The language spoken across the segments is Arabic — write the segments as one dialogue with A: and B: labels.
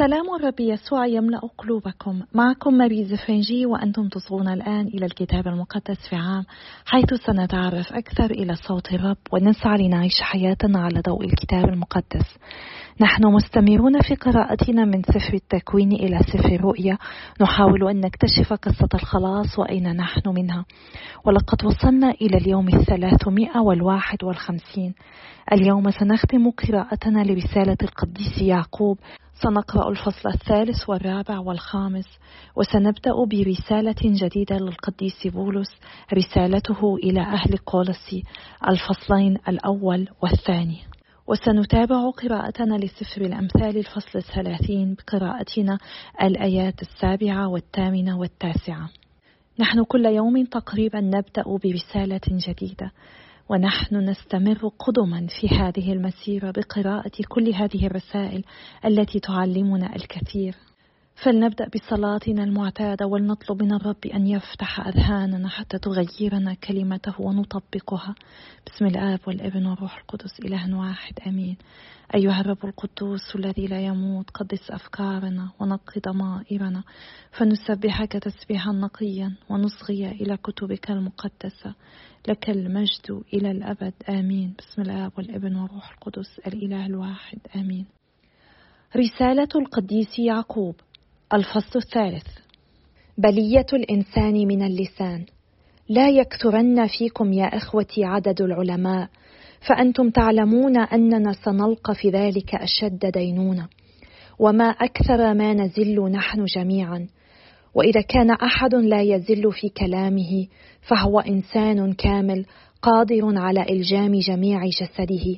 A: سلام الرب يسوع يملأ قلوبكم. معكم ماري زفنجي وأنتم تصغون الآن إلى الكتاب المقدس في عام حيث سنتعرف أكثر إلى صوت الرب ونسعى لنعيش حياتنا على ضوء الكتاب المقدس. نحن مستمرون في قراءتنا من سفر التكوين إلى سفر الرؤيا. نحاول أن نكتشف قصة الخلاص وأين نحن منها. ولقد وصلنا إلى اليوم الثلاثمائة والواحد والخمسين. اليوم سنختم قراءتنا لرسالة القديس يعقوب سنقرأ الفصل الثالث والرابع والخامس وسنبدأ برسالة جديدة للقديس بولس رسالته إلى أهل قولسي الفصلين الأول والثاني. وسنتابع قراءتنا لسفر الأمثال الفصل الثلاثين بقراءتنا الآيات السابعة والثامنة والتاسعة. نحن كل يوم تقريبا نبدأ برسالة جديدة. ونحن نستمر قدما في هذه المسيرة بقراءة كل هذه الرسائل التي تعلمنا الكثير. فلنبدأ بصلاتنا المعتادة ولنطلب من الرب أن يفتح أذهاننا حتى تغيرنا كلمته ونطبقها. بسم الآب والابن والروح القدس إله واحد آمين. أيها الرب القدوس الذي لا يموت قدس أفكارنا ونقي ضمائرنا. فنسبحك تسبيحا نقيا ونصغي إلى كتبك المقدسة. لك المجد إلى الأبد آمين. بسم الآب والابن والروح القدس الإله الواحد آمين. رسالة القديس يعقوب. الفصل الثالث. بلية الإنسان من اللسان. لا يكثرن فيكم يا إخوتي عدد العلماء فأنتم تعلمون أننا سنلقى في ذلك أشد دينونة. وما أكثر ما نزل نحن جميعا. وإذا كان أحد لا يزل في كلامه فهو إنسان كامل قادر على إلجام جميع جسده.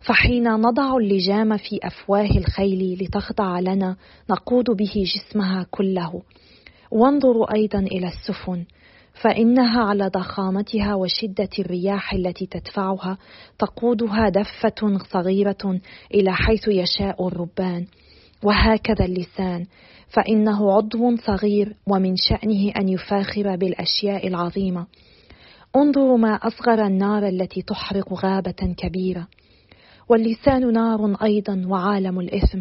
A: فحين نضع اللجام في أفواه الخيل لتخضع لنا نقود به جسمها كله. وانظروا أيضا إلى السفن فإنها على ضخامتها وشدة الرياح التي تدفعها تقودها دفة صغيرة إلى حيث يشاء الربان. وهكذا اللسان فإنه عضو صغير ومن شأنه أن يفاخر بالأشياء العظيمة. انظروا ما أصغر النار التي تحرق غابة كبيرة. واللسان نار أيضا وعالم الإثم.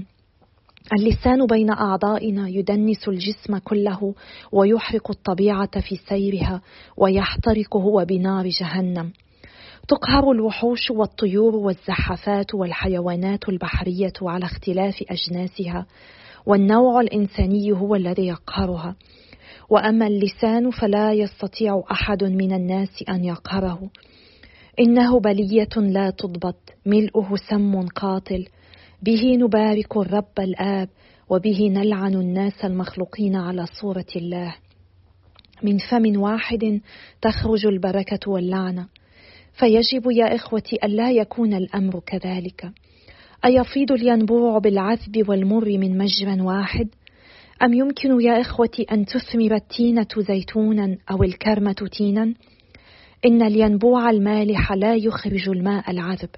A: اللسان بين أعضائنا يدنس الجسم كله ويحرق الطبيعة في سيرها ويحترق هو بنار جهنم. تقهر الوحوش والطيور والزحافات والحيوانات البحرية على اختلاف أجناسها والنوع الإنساني هو الذي يقهرها. وأما اللسان فلا يستطيع أحد من الناس أن يقهره. إنه بلية لا تضبط ملؤه سم قاتل. به نبارك الرب الآب وبه نلعن الناس المخلوقين على صورة الله. من فم واحد تخرج البركة واللعنة. فيجب يا إخوتي ألا يكون الأمر كذلك. أيفيض الينبوع بالعذب والمر من مجرى واحد؟ أم يمكن يا إخوتي أن تثمر التينة زيتونا أو الكرمة تينا؟ إن الينبوع المالح لا يخرج الماء العذب.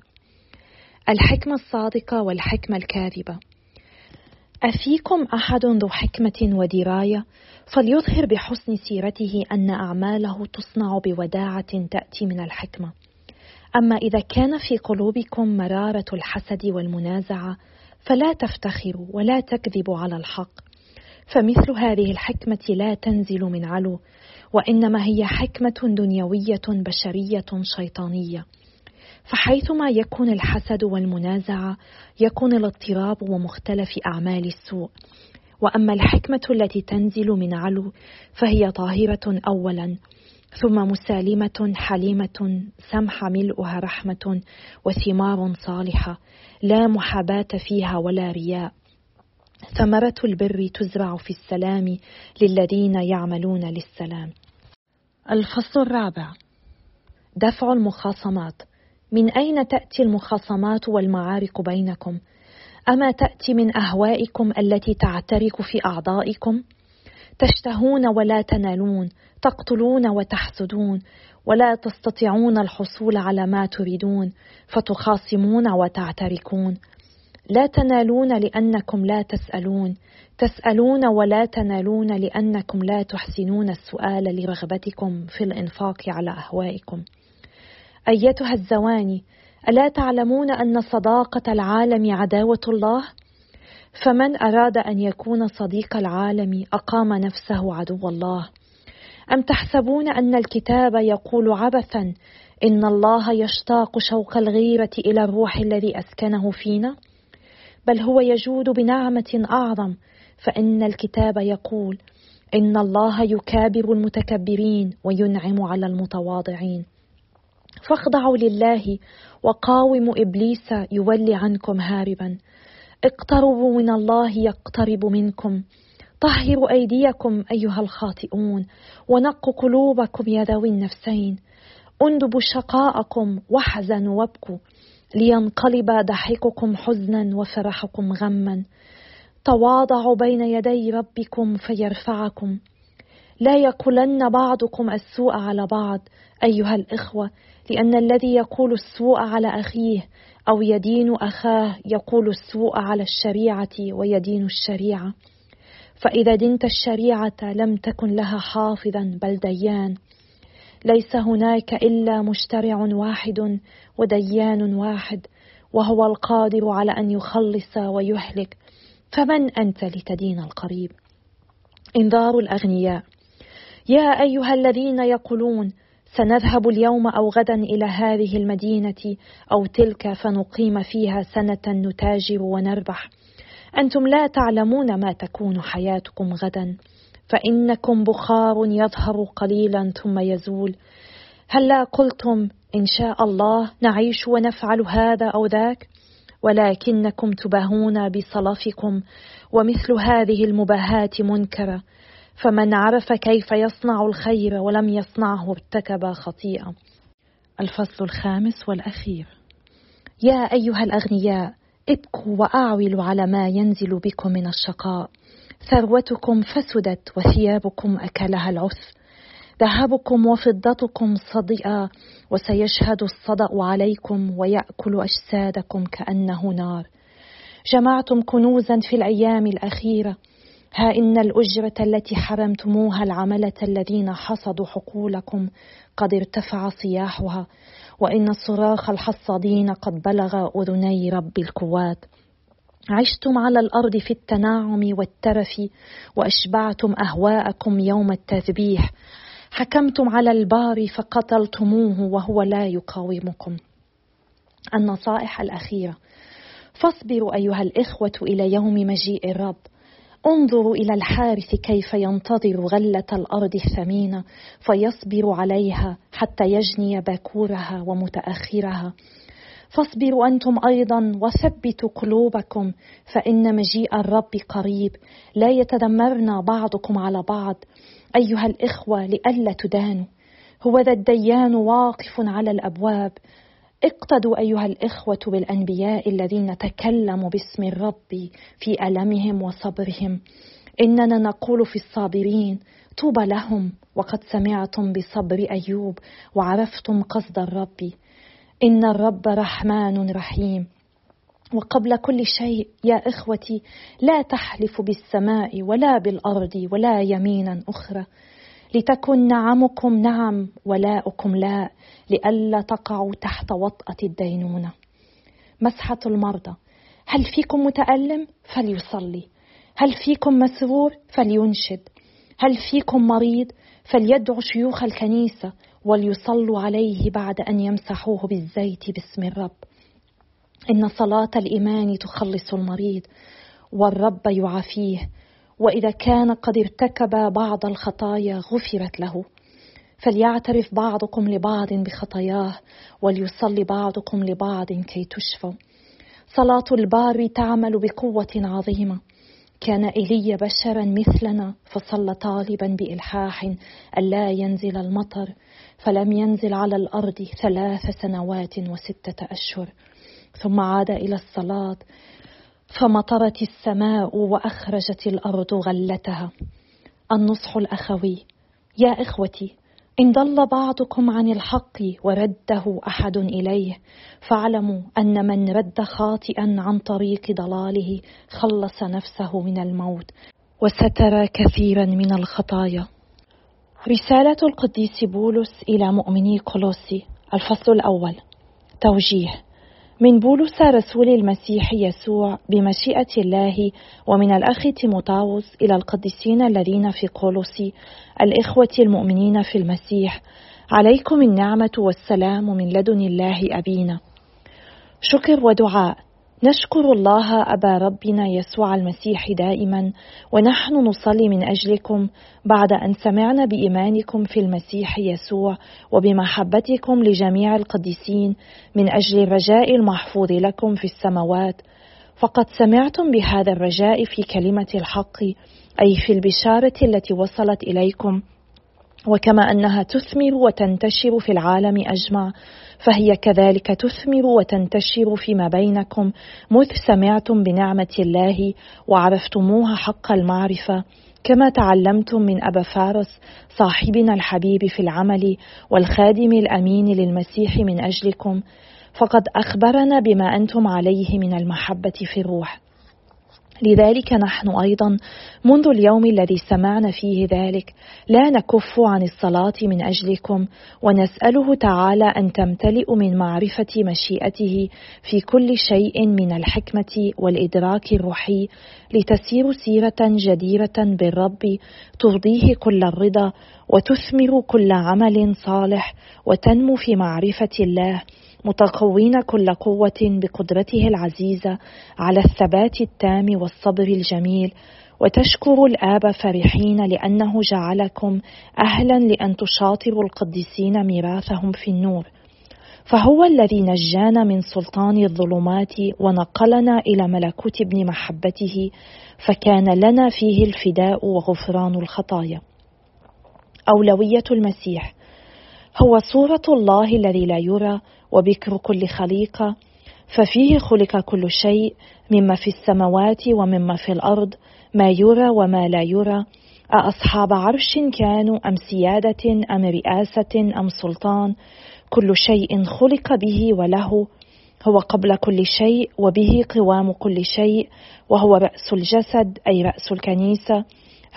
A: الحكمة الصادقة والحكمة الكاذبة. أفيكم أحد ذو حكمة ودراية؟ فليظهر بحسن سيرته أن أعماله تصنع بوداعة تأتي من الحكمة. أما إذا كان في قلوبكم مرارة الحسد والمنازعة فلا تفتخروا ولا تكذبوا على الحق. فمثل هذه الحكمة لا تنزل من علو وإنما هي حكمة دنيوية بشرية شيطانية. فحيثما يكون الحسد والمنازعة يكون الاضطراب ومختلف أعمال السوء. وأما الحكمة التي تنزل من علو فهي طاهرة أولا ثم مسالمة حليمة سمح ملؤها رحمة وثمار صالحة لا محاباة فيها ولا رياء. ثمرة البر تزرع في السلام للذين يعملون للسلام. الفصل الرابع دفع المخاصمات من أين تأتي المخاصمات والمعارك بينكم؟ أما تأتي من أهوائكم التي تعترك في أعضائكم؟ تشتهون ولا تنالون، تقتلون وتحسدون، ولا تستطيعون الحصول على ما تريدون، فتخاصمون وتعتركون. لا تنالون لأنكم لا تسألون، تسألون ولا تنالون لأنكم لا تحسنون السؤال لرغبتكم في الإنفاق على أهوائكم. أيتها الزواني ألا تعلمون أن صداقة العالم عداوة الله؟ فمن أراد أن يكون صديق العالم أقام نفسه عدو الله أم تحسبون أن الكتاب يقول عبثا إن الله يشتاق شوق الغيرة إلى الروح الذي أسكنه فينا بل هو يجود بنعمة أعظم. فإن الكتاب يقول إن الله يكابر المتكبرين وينعم على المتواضعين. فاخضعوا لله وقاوموا إبليس يولي عنكم هاربا. اقتربوا من الله يقترب منكم. طهروا أيديكم أيها الخاطئون ونقوا قلوبكم يا ذوي النفسين. اندبوا شقاءكم واحزنوا وابكوا. لينقلب ضحككم حزنا وفرحكم غما. تواضعوا بين يدي ربكم فيرفعكم. لا يقولن بعضكم السوء على بعض أيها الإخوة لأن الذي يقول السوء على أخيه أو يدين أخاه يقول السوء على الشريعة ويدين الشريعة. فإذا دنت الشريعة لم تكن لها حافظا بل ديان. ليس هناك إلا مشترع واحد وديان واحد وهو القادر على أن يخلص ويهلك. فمن أنت لتدين القريب؟ إنذار الأغنياء. يا أيها الذين يقولون سنذهب اليوم أو غدا إلى هذه المدينة أو تلك فنقيم فيها سنة نتاجر ونربح. أنتم لا تعلمون ما تكون حياتكم غدا. فإنكم بخار يظهر قليلا ثم يزول. هلا قلتم إن شاء الله نعيش ونفعل هذا أو ذاك؟ ولكنكم تباهون بصلافكم ومثل هذه المباهات منكرة. فمن عرف كيف يصنع الخير ولم يصنعه ارتكب خطيئة. الفصل الخامس والأخير. يا أيها الأغنياء ابكوا وأعولوا على ما ينزل بكم من الشقاء. ثروتكم فسدت وثيابكم أكلها العث ذهبكم وفضتكم صدئا وسيشهد الصدأ عليكم ويأكل أجسادكم كأنه نار. جمعتم كنوزا في الأيام الأخيرة. ها إن الأجرة التي حرمتموها العملة الذين حصدوا حقولكم قد ارتفع صياحها. وإن صراخ الحصادين قد بلغ أذني رب القوات. عشتم على الأرض في التناعم والترف وأشبعتم أهواءكم يوم التذبيح. حكمتم على البار فقتلتموه وهو لا يقاومكم. النصائح الأخيرة. فاصبروا أيها الإخوة إلى يوم مجيء الرب. انظروا إلى الحارث كيف ينتظر غلة الأرض الثمينة فيصبر عليها حتى يجني باكورها ومتأخرها. فاصبروا أنتم أيضا وثبتوا قلوبكم فإن مجيء الرب قريب. لا يتذمرن بعضكم على بعض. أيها الإخوة لئلا تدانوا. هو ذا الديان واقف على الأبواب. اقتدوا أيها الإخوة بالأنبياء الذين تكلموا باسم الرب في ألمهم وصبرهم. إننا نقول في الصابرين طوبى لهم وقد سمعتم بصبر أيوب وعرفتم قصد الرب. إن الرب رحمن رحيم. وقبل كل شيء يا إخوتي لا تحلف بالسماء ولا بالأرض ولا يمينا أخرى. لتكن نعمكم نعم ولاؤكم لا لئلا تقعوا تحت وطأة الدينونة. مسحة المرضى هل فيكم متألم؟ فليصلي. هل فيكم مسرور؟ فلينشد. هل فيكم مريض؟ فليدعو شيوخ الكنيسة. وليصلوا عليه بعد أن يمسحوه بالزيت باسم الرب. إن صلاة الإيمان تخلص المريض والرب يعافيه وإذا كان قد ارتكب بعض الخطايا غفرت له. فليعترف بعضكم لبعض بخطاياه وليصلي بعضكم لبعض كي تشفوا. صلاة البار تعمل بقوة عظيمة. كان إيليا بشرا مثلنا فصلى طالبا بإلحاح ألا ينزل المطر فلم ينزل على الأرض ثلاث سنوات وستة أشهر. ثم عاد إلى الصلاة فمطرت السماء وأخرجت الأرض غلتها. النصح الأخوي يا إخوتي إن ضل بعضكم عن الحق ورده أحد إليه فاعلموا أن من رد خاطئا عن طريق ضلاله خلص نفسه من الموت وستر كثيرا من الخطايا. رسالة القديس بولس إلى مؤمني كولوسي الفصل الأول. توجيه. من بولس رسول المسيح يسوع بمشيئة الله ومن الأخ تيموتاوس إلى القديسين الذين في قولوسي الإخوة المؤمنين في المسيح. عليكم النعمة والسلام من لدن الله أبينا. شكر ودعاء. نشكر الله أبا ربنا يسوع المسيح دائما ونحن نصلي من أجلكم بعد أن سمعنا بإيمانكم في المسيح يسوع وبمحبتكم لجميع القديسين من أجل الرجاء المحفوظ لكم في السماوات. فقد سمعتم بهذا الرجاء في كلمة الحق أي في البشارة التي وصلت إليكم وكما أنها تثمر وتنتشر في العالم أجمع. فهي كذلك تثمر وتنتشر فيما بينكم. مذ سمعتم بنعمة الله وعرفتموها حق المعرفة كما تعلمتم من أبا فارس صاحبنا الحبيب في العمل والخادم الأمين للمسيح من أجلكم. فقد أخبرنا بما أنتم عليه من المحبة في الروح. لذلك نحن أيضا منذ اليوم الذي سمعنا فيه ذلك لا نكف عن الصلاة من أجلكم ونسأله تعالى أن تمتلئ من معرفة مشيئته في كل شيء من الحكمة والإدراك الروحي لتسير سيرة جديرة بالرب ترضيه كل الرضا وتثمر كل عمل صالح وتنمو في معرفة الله. متقوين كل قوة بقدرته العزيزة على الثبات التام والصبر الجميل. وتشكر الآب فرحين لأنه جعلكم أهلا لأن تشاطروا القديسين ميراثهم في النور. فهو الذي نجانا من سلطان الظلمات ونقلنا إلى ملكوت ابن محبته فكان لنا فيه الفداء وغفران الخطايا. أولوية المسيح. هو صورة الله الذي لا يرى وبكر كل خليقة ففيه خلق كل شيء مما في السماوات ومما في الأرض ما يرى وما لا يرى أأصحاب عرش كانوا أم سيادة أم رئاسة أم سلطان كل شيء خلق به وله هو قبل كل شيء وبه قوام كل شيء وهو رأس الجسد أي رأس الكنيسة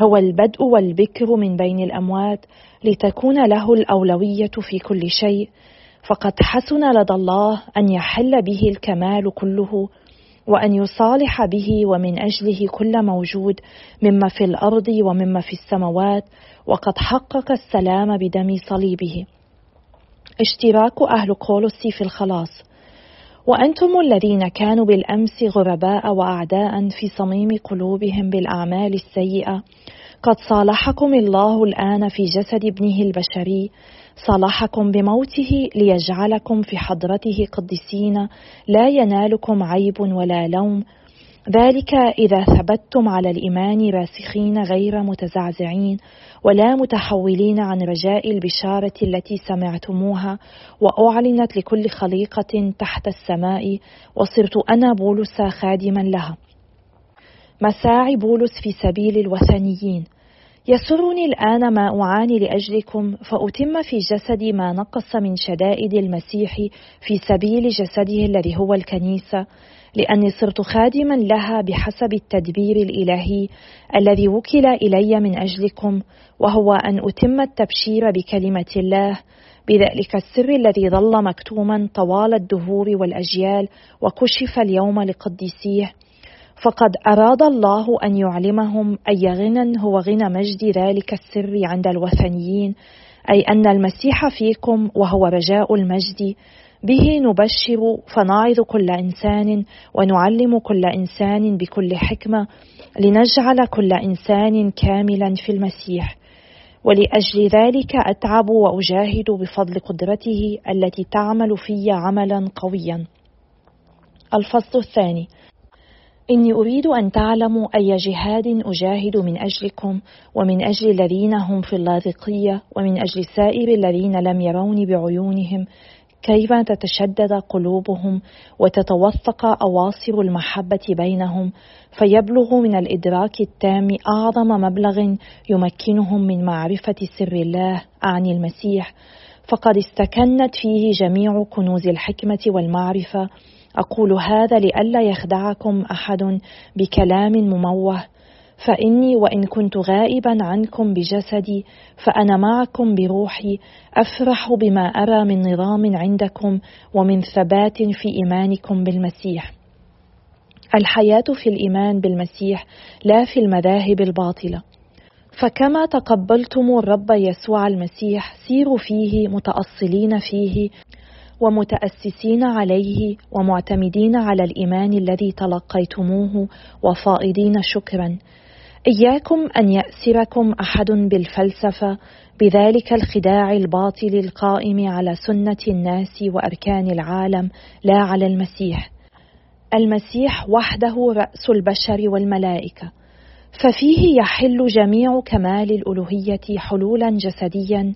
A: هو البدء والبكر من بين الأموات لتكون له الأولوية في كل شيء. فقد حسن لدى الله أن يحل به الكمال كله وأن يصالح به ومن أجله كل موجود مما في الأرض ومما في السماوات وقد حقق السلام بدم صليبه. اشتراك أهل قولس في الخلاص. وأنتم الذين كانوا بالأمس غرباء وأعداء في صميم قلوبهم بالأعمال السيئة قد صالحكم الله الآن في جسد ابنه البشري. صالحكم بموته ليجعلكم في حضرته قدسين لا ينالكم عيب ولا لوم. ذلك إذا ثبتتم على الإيمان راسخين غير متزعزعين ولا متحولين عن رجاء البشارة التي سمعتموها. وأعلنت لكل خليقة تحت السماء. وصرت أنا بولس خادما لها. مساعي بولس في سبيل الوثنيين. يسرني الآن ما أعاني لأجلكم فأتم في جسدي ما نقص من شدائد المسيح في سبيل جسده الذي هو الكنيسة لأني صرت خادما لها بحسب التدبير الإلهي الذي وكل إلي من أجلكم وهو أن أتم التبشير بكلمة الله بذلك السر الذي ظل مكتوما طوال الدهور والأجيال وكشف اليوم لقديسيه. فقد أراد الله أن يعلمهم أي غنى هو غنى مجد ذلك السر عند الوثنيين أي أن المسيح فيكم وهو رجاء المجد. به نبشر فنعظ كل إنسان ونعلم كل إنسان بكل حكمة لنجعل كل إنسان كاملا في المسيح. ولأجل ذلك أتعب وأجاهد بفضل قدرته التي تعمل في عملا قويا. الفصل الثاني. إني أريد أن تعلموا أي جهاد أجاهد من أجلكم ومن أجل الذين هم في اللاذقية ومن أجل سائر الذين لم يروني بعيونهم كيف تتشدد قلوبهم وتتوثق أواصر المحبة بينهم؟ فيبلغ من الإدراك التام أعظم مبلغ يمكنهم من معرفة سر الله أعني المسيح. فقد استكنت فيه جميع كنوز الحكمة والمعرفة أقول هذا لئلا يخدعكم أحد بكلام مموه. فإني وإن كنت غائبا عنكم بجسدي فأنا معكم بروحي أفرح بما أرى من نظام عندكم ومن ثبات في إيمانكم بالمسيح. الحياة في الإيمان بالمسيح لا في المذاهب الباطلة. فكما تقبلتم الرب يسوع المسيح سيروا فيه متأصلين فيه ومتأسسين عليه ومعتمدين على الإيمان الذي تلقيتموه وفائضين شكرا. إياكم أن يأسركم أحد بالفلسفة بذلك الخداع الباطل القائم على سنة الناس وأركان العالم لا على المسيح. المسيح وحده رأس البشر والملائكة. ففيه يحل جميع كمال الألوهية حلولا جسديا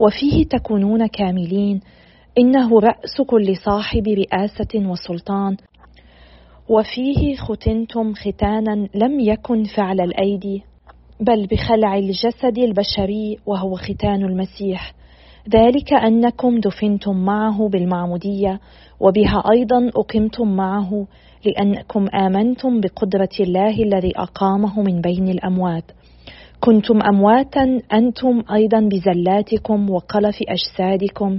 A: وفيه تكونون كاملين إنه رأس كل صاحب رئاسة وسلطان. وفيه ختنتم ختانا لم يكن فعل الأيدي بل بخلع الجسد البشري وهو ختان المسيح. ذلك أنكم دفنتم معه بالمعمودية وبها أيضا أقمتم معه لأنكم آمنتم بقدرة الله الذي أقامه من بين الأموات. كنتم امواتا أنتم أيضا بزلاتكم وقلف أجسادكم.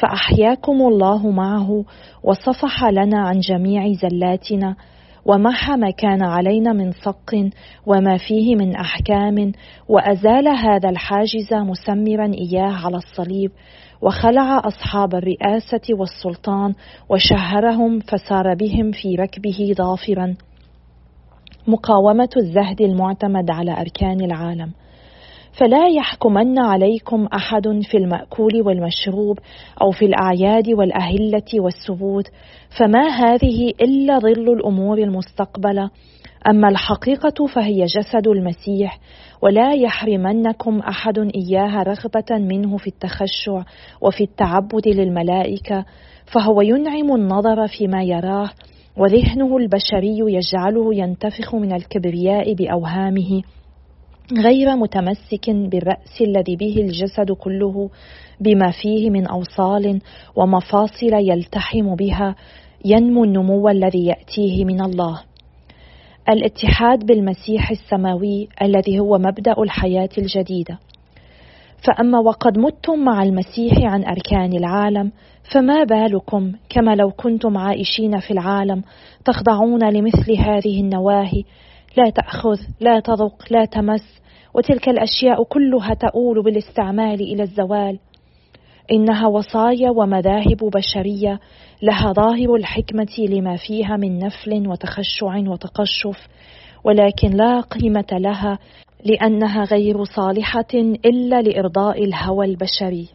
A: فأحياكم الله معه وصفح لنا عن جميع زلاتنا ومحى ما كان علينا من صق وما فيه من أحكام وأزال هذا الحاجز مسمرا إياه على الصليب وخلع أصحاب الرئاسة والسلطان وشهرهم فسار بهم في ركبه ظافرا مقاومة الزهد المعتمد على أركان العالم فلا يحكمن عليكم أحد في المأكول والمشروب أو في الأعياد والأهلة والسبوت فما هذه إلا ظل الأمور المستقبلة. أما الحقيقة فهي جسد المسيح ولا يحرمنكم أحد إياها رغبة منه في التخشع وفي التعبد للملائكة فهو ينعم النظر فيما يراه وذهنه البشري يجعله ينتفخ من الكبرياء بأوهامه. غير متمسك بالرأس الذي به الجسد كله بما فيه من أوصال ومفاصل يلتحم بها ينمو النمو الذي يأتيه من الله. الاتحاد بالمسيح السماوي الذي هو مبدأ الحياة الجديدة. فأما وقد متم مع المسيح عن أركان العالم فما بالكم كما لو كنتم عائشين في العالم تخضعون لمثل هذه النواهي لا تأخذ لا تذق لا تمس وتلك الأشياء كلها تؤول بالاستعمال إلى الزوال. إنها وصايا ومذاهب بشرية لها ظاهر الحكمة لما فيها من نفل وتخشع وتقشف ولكن لا قيمة لها لأنها غير صالحة إلا لإرضاء الهوى البشري.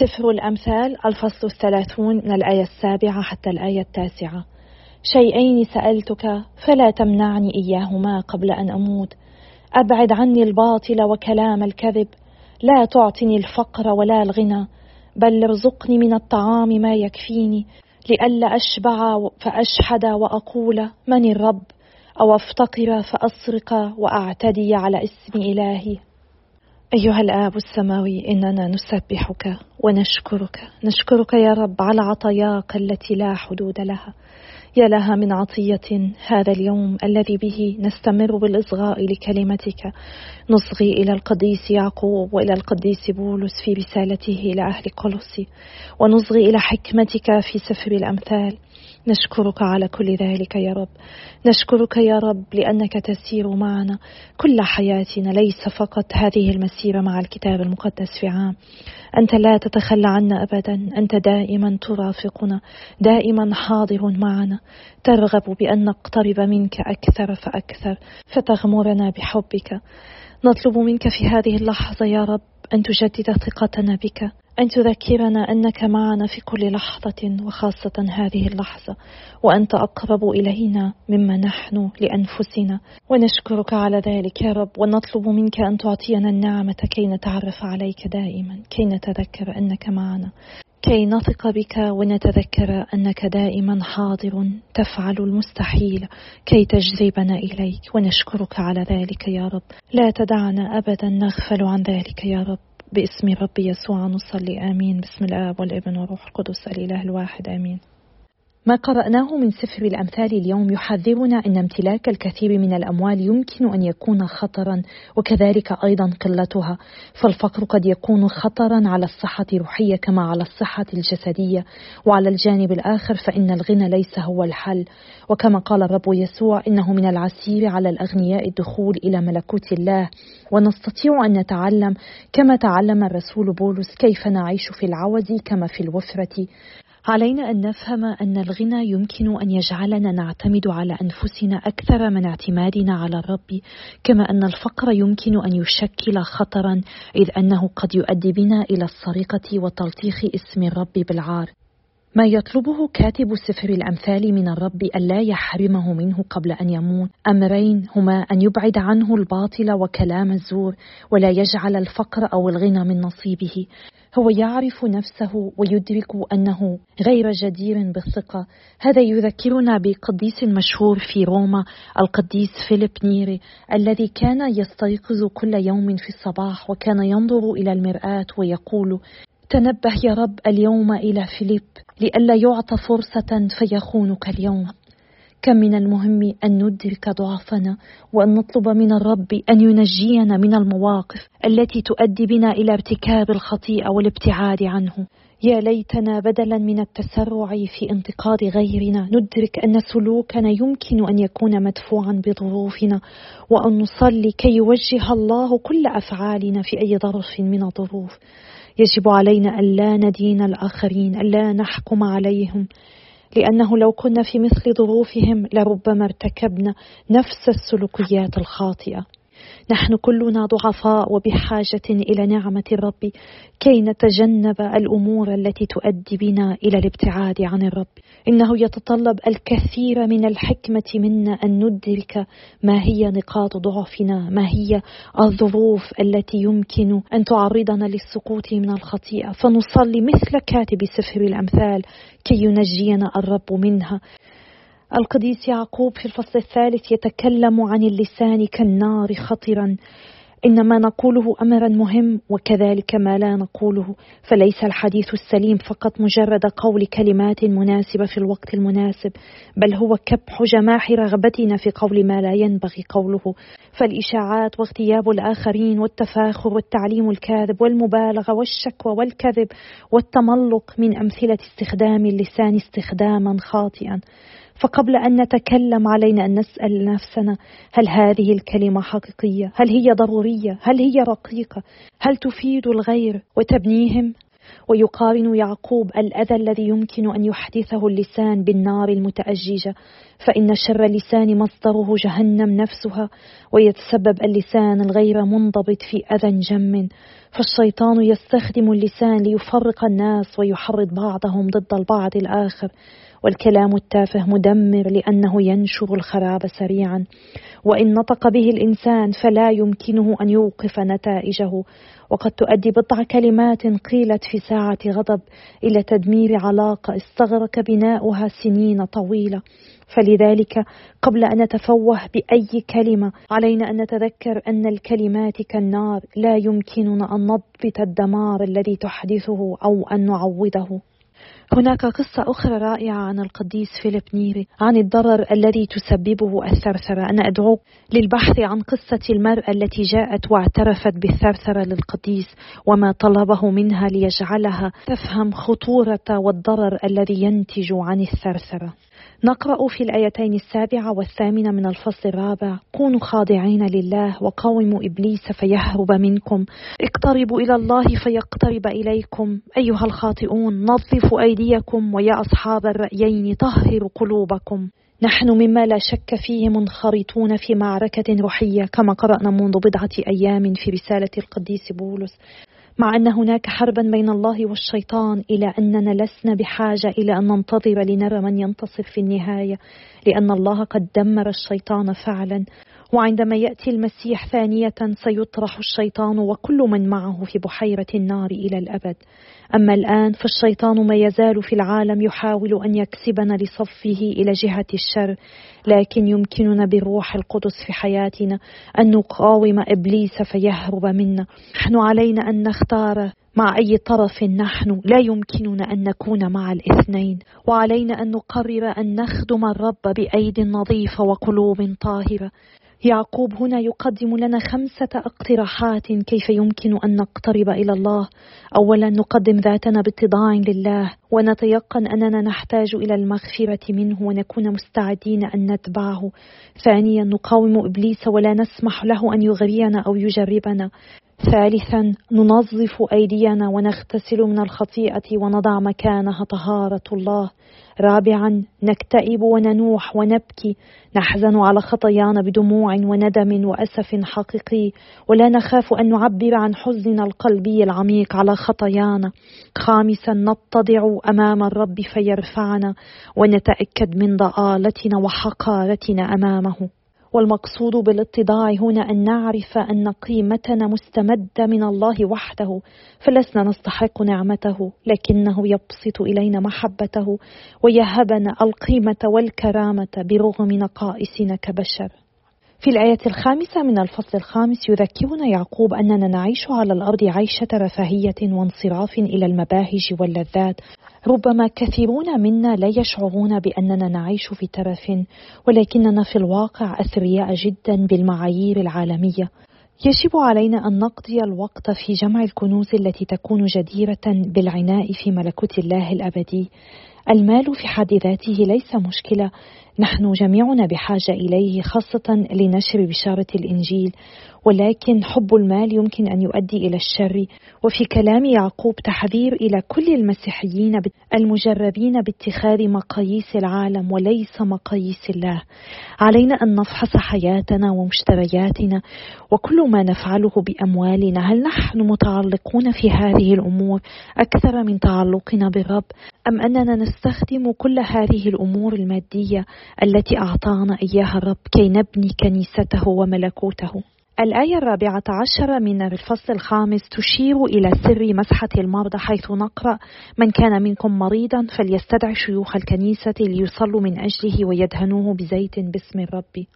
A: سفر الأمثال الفصل الثلاثون من الآية السابعة حتى الآية التاسعة. شيئين سألتك فلا تمنعني إياهما قبل أن أموت. أبعد عني الباطل وكلام الكذب. لا تعطني الفقر ولا الغنى بل ارزقني من الطعام ما يكفيني. لئلا أشبع فاشحد وأقول من الرب؟ أو أفتقر فأسرق وأعتدي على اسم إلهي. أيها الآب السماوي إننا نسبحك ونشكرك. نشكرك يا رب على عطاياك التي لا حدود لها. يا لها من عطية هذا اليوم الذي به نستمر بالإصغاء لكلمتك. نصغي إلى القديس يعقوب وإلى القديس بولس في رسالته إلى أهل قلصي ونصغي إلى حكمتك في سفر الأمثال. نشكرك على كل ذلك يا رب. نشكرك يا رب لأنك تسير معنا. كل حياتنا ليس فقط هذه المسيرة مع الكتاب المقدس في عام. أنت لا تتخلى عنا ابدا. أنت دائما ترافقنا. دائما حاضر معنا. ترغب بأن نقترب منك أكثر فأكثر. فتغمرنا بحبك. نطلب منك في هذه اللحظة يا رب أن تجدد ثقتنا بك. أن تذكرنا أنك معنا في كل لحظة وخاصة هذه اللحظة وأنت أقرب إلينا مما نحن لأنفسنا. ونشكرك على ذلك يا رب ونطلب منك أن تعطينا النعمة كي نتعرف عليك دائما كي نتذكر أنك معنا. كي نثق بك ونتذكر أنك دائما حاضر تفعل المستحيل كي تجذبنا إليك. ونشكرك على ذلك يا رب. لا تدعنا ابدا نغفل عن ذلك يا رب. باسم ربي يسوع نصلي آمين. بسم الآب والابن والروح القدس الإله الواحد آمين. ما قرأناه من سفر الأمثال اليوم يحذرنا أن امتلاك الكثير من الأموال يمكن أن يكون خطرا وكذلك أيضا قلتها. فالفقر قد يكون خطرا على الصحة الروحية كما على الصحة الجسدية. وعلى الجانب الآخر فإن الغنى ليس هو الحل. وكما قال الرب يسوع إنه من العسير على الأغنياء الدخول إلى ملكوت الله. ونستطيع أن نتعلم كما تعلم الرسول بولس كيف نعيش في العوز كما في الوفرة. علينا أن نفهم أن الغنى يمكن أن يجعلنا نعتمد على أنفسنا أكثر من اعتمادنا على الرب كما أن الفقر يمكن أن يشكل خطرا إذ أنه قد يؤدي بنا إلى السرقة وتلطيخ اسم الرب بالعار. ما يطلبه كاتب سفر الأمثال من الرب الا يحرمه منه قبل أن يموت. أمرين هما أن يبعد عنه الباطل وكلام الزور ولا يجعل الفقر أو الغنى من نصيبه. هو يعرف نفسه ويدرك أنه غير جدير بالثقة. هذا يذكرنا بقديس مشهور في روما القديس فيليب نيري الذي كان يستيقظ كل يوم في الصباح وكان ينظر إلى المرآة ويقول تنبه يا رب اليوم إلى فيليب لئلا يعطى فرصة فيخونك اليوم. كم من المهم أن ندرك ضعفنا وأن نطلب من الرب أن ينجينا من المواقف التي تؤدي بنا إلى ارتكاب الخطيئة والابتعاد عنه. يا ليتنا بدلا من التسرع في انتقاد غيرنا ندرك أن سلوكنا يمكن أن يكون مدفوعا بظروفنا وأن نصلي كي يوجه الله كل أفعالنا في أي ظرف من الظروف. يجب علينا الا ندين الآخرين الا نحكم عليهم. لأنه لو كنا في مثل ظروفهم لربما ارتكبنا نفس السلوكيات الخاطئة. نحن كلنا ضعفاء وبحاجة إلى نعمة الرب كي نتجنب الأمور التي تؤدي بنا إلى الابتعاد عن الرب. إنه يتطلب الكثير من الحكمة منا أن ندرك ما هي نقاط ضعفنا ما هي الظروف التي يمكن أن تعرضنا للسقوط من الخطيئة. فنصلي مثل كاتب سفر الأمثال كي ينجينا الرب منها. القديس يعقوب في الفصل الثالث يتكلم عن اللسان كالنار خطرا. ان ما نقوله أمرا مهم وكذلك ما لا نقوله. فليس الحديث السليم فقط مجرد قول كلمات مناسبة في الوقت المناسب بل هو كبح جماح رغبتنا في قول ما لا ينبغي قوله. فالإشاعات واغتياب الآخرين والتفاخر والتعليم الكاذب والمبالغة والشكوى والكذب والتملق من أمثلة استخدام اللسان استخداما خاطئا. فقبل أن نتكلم علينا أن نسأل نفسنا هل هذه الكلمة حقيقية؟ هل هي ضرورية؟ هل هي رقيقة؟ هل تفيد الغير وتبنيهم؟ ويقارن يعقوب الأذى الذي يمكن أن يحدثه اللسان بالنار المتأججة. فإن شر اللسان مصدره جهنم نفسها ويتسبب اللسان الغير منضبط في أذى جم. فالشيطان يستخدم اللسان ليفرق الناس ويحرض بعضهم ضد البعض الآخر. والكلام التافه مدمر لأنه ينشر الخراب سريعا. وإن نطق به الإنسان فلا يمكنه أن يوقف نتائجه. وقد تؤدي بضع كلمات قيلت في ساعة غضب إلى تدمير علاقة استغرق بناؤها سنين طويلة. فلذلك قبل أن نتفوه بأي كلمة علينا أن نتذكر أن الكلمات كالنار. لا يمكننا أن نضبط الدمار الذي تحدثه أو أن نعوضه. هناك قصة أخرى رائعة عن القديس فيليب نيري عن الضرر الذي تسببه الثرثرة. أنا أدعوك للبحث عن قصة المرأة التي جاءت واعترفت بالثرثرة للقديس وما طلبه منها ليجعلها تفهم خطورة والضرر الذي ينتج عن الثرثرة. نقرأ في الآيتين السابعة والثامنة من الفصل الرابع. كونوا خاضعين لله وقاوموا إبليس فيهرب منكم. اقتربوا إلى الله فيقترب إليكم. أيها الخاطئون نظفوا أيديكم ويا أصحاب الرأيين طهروا قلوبكم. نحن مما لا شك فيه منخرطون في معركة روحية كما قرأنا منذ بضعة أيام في رسالة القديس بولس. مع أن هناك حربا بين الله والشيطان إلى أننا لسنا بحاجة إلى أن ننتظر لنرى من ينتصر في النهاية لأن الله قد دمر الشيطان فعلا. وعندما يأتي المسيح ثانية سيطرح الشيطان وكل من معه في بحيرة النار إلى الأبد. أما الآن فالشيطان ما يزال في العالم يحاول أن يكسبنا لصفه إلى جهة الشر لكن يمكننا بالروح القدس في حياتنا أن نقاوم إبليس فيهرب منا. نحن علينا أن نختار مع أي طرف نحن. لا يمكننا أن نكون مع الاثنين. وعلينا أن نقرر أن نخدم الرب بأيد نظيفة وقلوب طاهرة. يعقوب هنا يقدم لنا خمسة اقتراحات كيف يمكن أن نقترب إلى الله. أولا نقدم ذاتنا باتضاع لله ونتيقن أننا نحتاج إلى المغفرة منه ونكون مستعدين أن نتبعه. ثانيا نقاوم إبليس ولا نسمح له أن يغرينا أو يجربنا. ثالثا ننظف أيدينا ونغتسل من الخطيئة ونضع مكانها طهارة الله. رابعا نكتئب وننوح ونبكي. نحزن على خطايانا بدموع وندم وأسف حقيقي. ولا نخاف أن نعبر عن حزننا القلبي العميق على خطايانا. خامسا نتضع أمام الرب فيرفعنا. ونتأكد من ضآلتنا وحقارتنا أمامه. والمقصود بالاتضاع هنا أن نعرف أن قيمتنا مستمدة من الله وحده فلسنا نستحق نعمته لكنه يبسط إلينا محبته ويهبنا القيمة والكرامة برغم نقائصنا كبشر. في الآية الخامسة من الفصل الخامس يذكرنا يعقوب أننا نعيش على الأرض عيشة رفاهية وانصراف إلى المباهج واللذات. ربما كثيرون منا لا يشعرون بأننا نعيش في ترف ولكننا في الواقع أثرياء جدا بالمعايير العالمية. يجب علينا أن نقضي الوقت في جمع الكنوز التي تكون جديرة بالعناء في ملكوت الله الأبدي. المال في حد ذاته ليس مشكلة نحن جميعنا بحاجة إليه خاصة لنشر بشارة الإنجيل. ولكن حب المال يمكن أن يؤدي إلى الشر. وفي كلام يعقوب تحذير إلى كل المسيحيين المجربين باتخاذ مقاييس العالم وليس مقاييس الله. علينا أن نفحص حياتنا ومشترياتنا وكل ما نفعله بأموالنا. هل نحن متعلقون في هذه الأمور أكثر من تعلقنا بالرب؟ أم أننا نستخدم كل هذه الأمور المادية التي أعطانا إياها الرب كي نبني كنيسته وملكوته. الآية الرابعة عشر من الفصل الخامس تشير إلى سر مسحة المرضى حيث نقرأ من كان منكم مريضا فليستدع شيوخ الكنيسة ليصلوا من أجله ويدهنوه بزيت باسم الرب.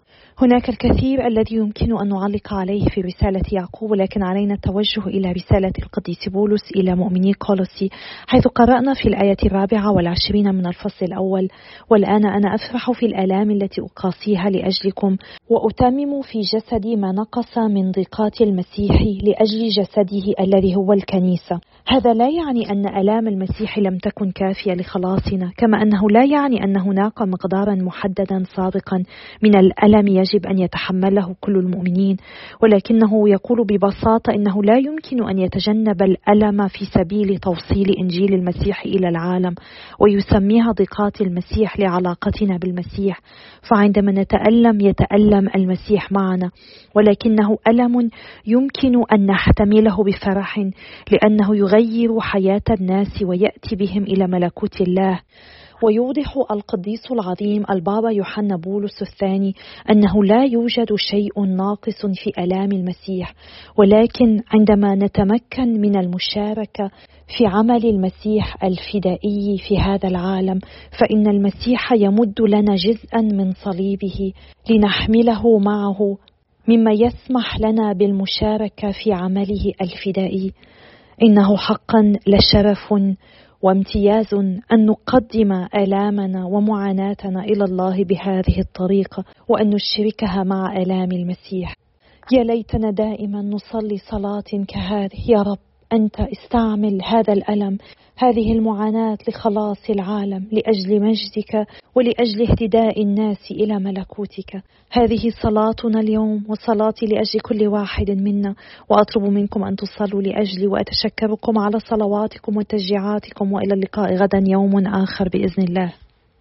A: هناك الكثير الذي يمكن أن نعلق عليه في رسالة يعقوب لكن علينا التوجه إلى رسالة القديس بولس إلى مؤمني قولسي حيث قرأنا في الآية الرابعة والعشرين من الفصل الأول والآن أنا أفرح في الآلام التي أقاسيها لأجلكم وأتمم في جسدي ما نقص من ضيقات المسيح لأجل جسده الذي هو الكنيسة. هذا لا يعني أن آلام المسيح لم تكن كافية لخلاصنا كما أنه لا يعني أن هناك مقدارا محددا سابقا من الألم يجب أن يتحمله كل المؤمنين ولكنه يقول ببساطة إنه لا يمكن أن يتجنب الألم في سبيل توصيل إنجيل المسيح إلى العالم ويسميها ضيقات المسيح لعلاقتنا بالمسيح. فعندما نتألم يتألم المسيح معنا ولكنه ألم يمكن أن نحتمله بفرح لأنه يغير حياة الناس ويأتي بهم إلى ملكوت الله. ويوضح القديس العظيم البابا يوحنا بولس الثاني أنه لا يوجد شيء ناقص في ألام المسيح ولكن عندما نتمكن من المشاركة في عمل المسيح الفدائي في هذا العالم فإن المسيح يمد لنا جزءا من صليبه لنحمله معه مما يسمح لنا بالمشاركة في عمله الفدائي. إنه حقا لشرف وامتياز أن نقدم آلامنا ومعاناتنا إلى الله بهذه الطريقة وأن نشركها مع آلام المسيح. يا ليتنا دائما نصلي صلاة كهذه. يا رب أنت استعمل هذا الألم هذه المعاناة لخلاص العالم لأجل مجدك ولأجل اهتداء الناس إلى ملكوتك. هذه صلاتنا اليوم وصلاتي لأجل كل واحد منا. وأطلب منكم أن تصلوا لأجلي وأتشكركم على صلواتكم وتشجيعاتكم. وإلى اللقاء غدا يوم آخر بإذن الله.